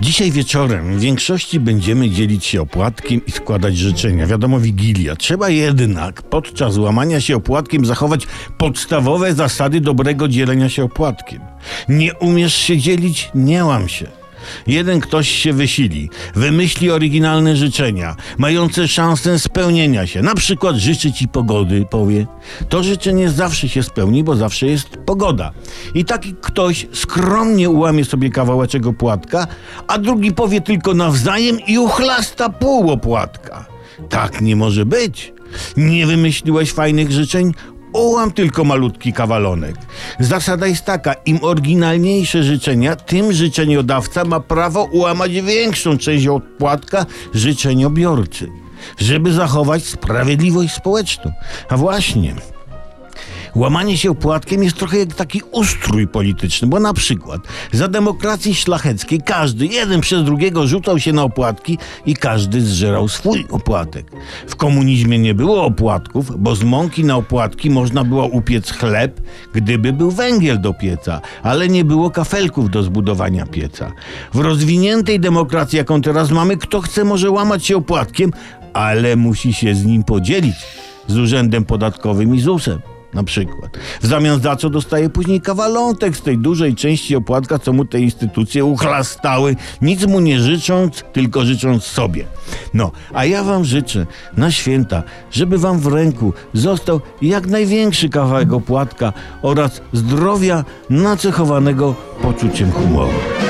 Dzisiaj wieczorem w większości będziemy dzielić się opłatkiem i składać życzenia. Wiadomo, Wigilia. Trzeba jednak podczas łamania się opłatkiem zachować podstawowe zasady dobrego dzielenia się opłatkiem. Nie umiesz się dzielić? Nie łam się. Jeden ktoś się wysili, wymyśli oryginalne życzenia, mające szansę spełnienia się. Na przykład życzy ci pogody, powie. To życzenie zawsze się spełni, bo zawsze jest pogoda. I taki ktoś skromnie ułamie sobie kawałeczek opłatka, a drugi powie tylko nawzajem i uchlasta pół opłatka. Tak nie może być. Nie wymyśliłeś fajnych życzeń? Ułam tylko malutki kawalonek. Zasada jest taka, im oryginalniejsze życzenia, tym życzeniodawca ma prawo ułamać większą część opłatka życzeniobiorcy, żeby zachować sprawiedliwość społeczną. A właśnie, Łamanie się opłatkiem jest trochę jak taki ustrój polityczny, bo na przykład za demokracji szlacheckiej każdy, jeden przez drugiego rzucał się na opłatki i każdy zżerał swój opłatek. W komunizmie nie było opłatków, bo z mąki na opłatki można było upiec chleb, gdyby był węgiel do pieca, ale nie było kafelków do zbudowania pieca. W rozwiniętej demokracji, jaką teraz mamy, kto chce może łamać się opłatkiem, ale musi się z nim podzielić z urzędem podatkowym i ZUS-em na przykład. W zamian za co dostaje później kawalątek z tej dużej części opłatka, co mu te instytucje uchlastały, nic mu nie życząc, tylko życząc sobie. No, a ja wam życzę na święta, żeby wam w ręku został jak największy kawałek opłatka oraz zdrowia nacechowanego poczuciem humoru.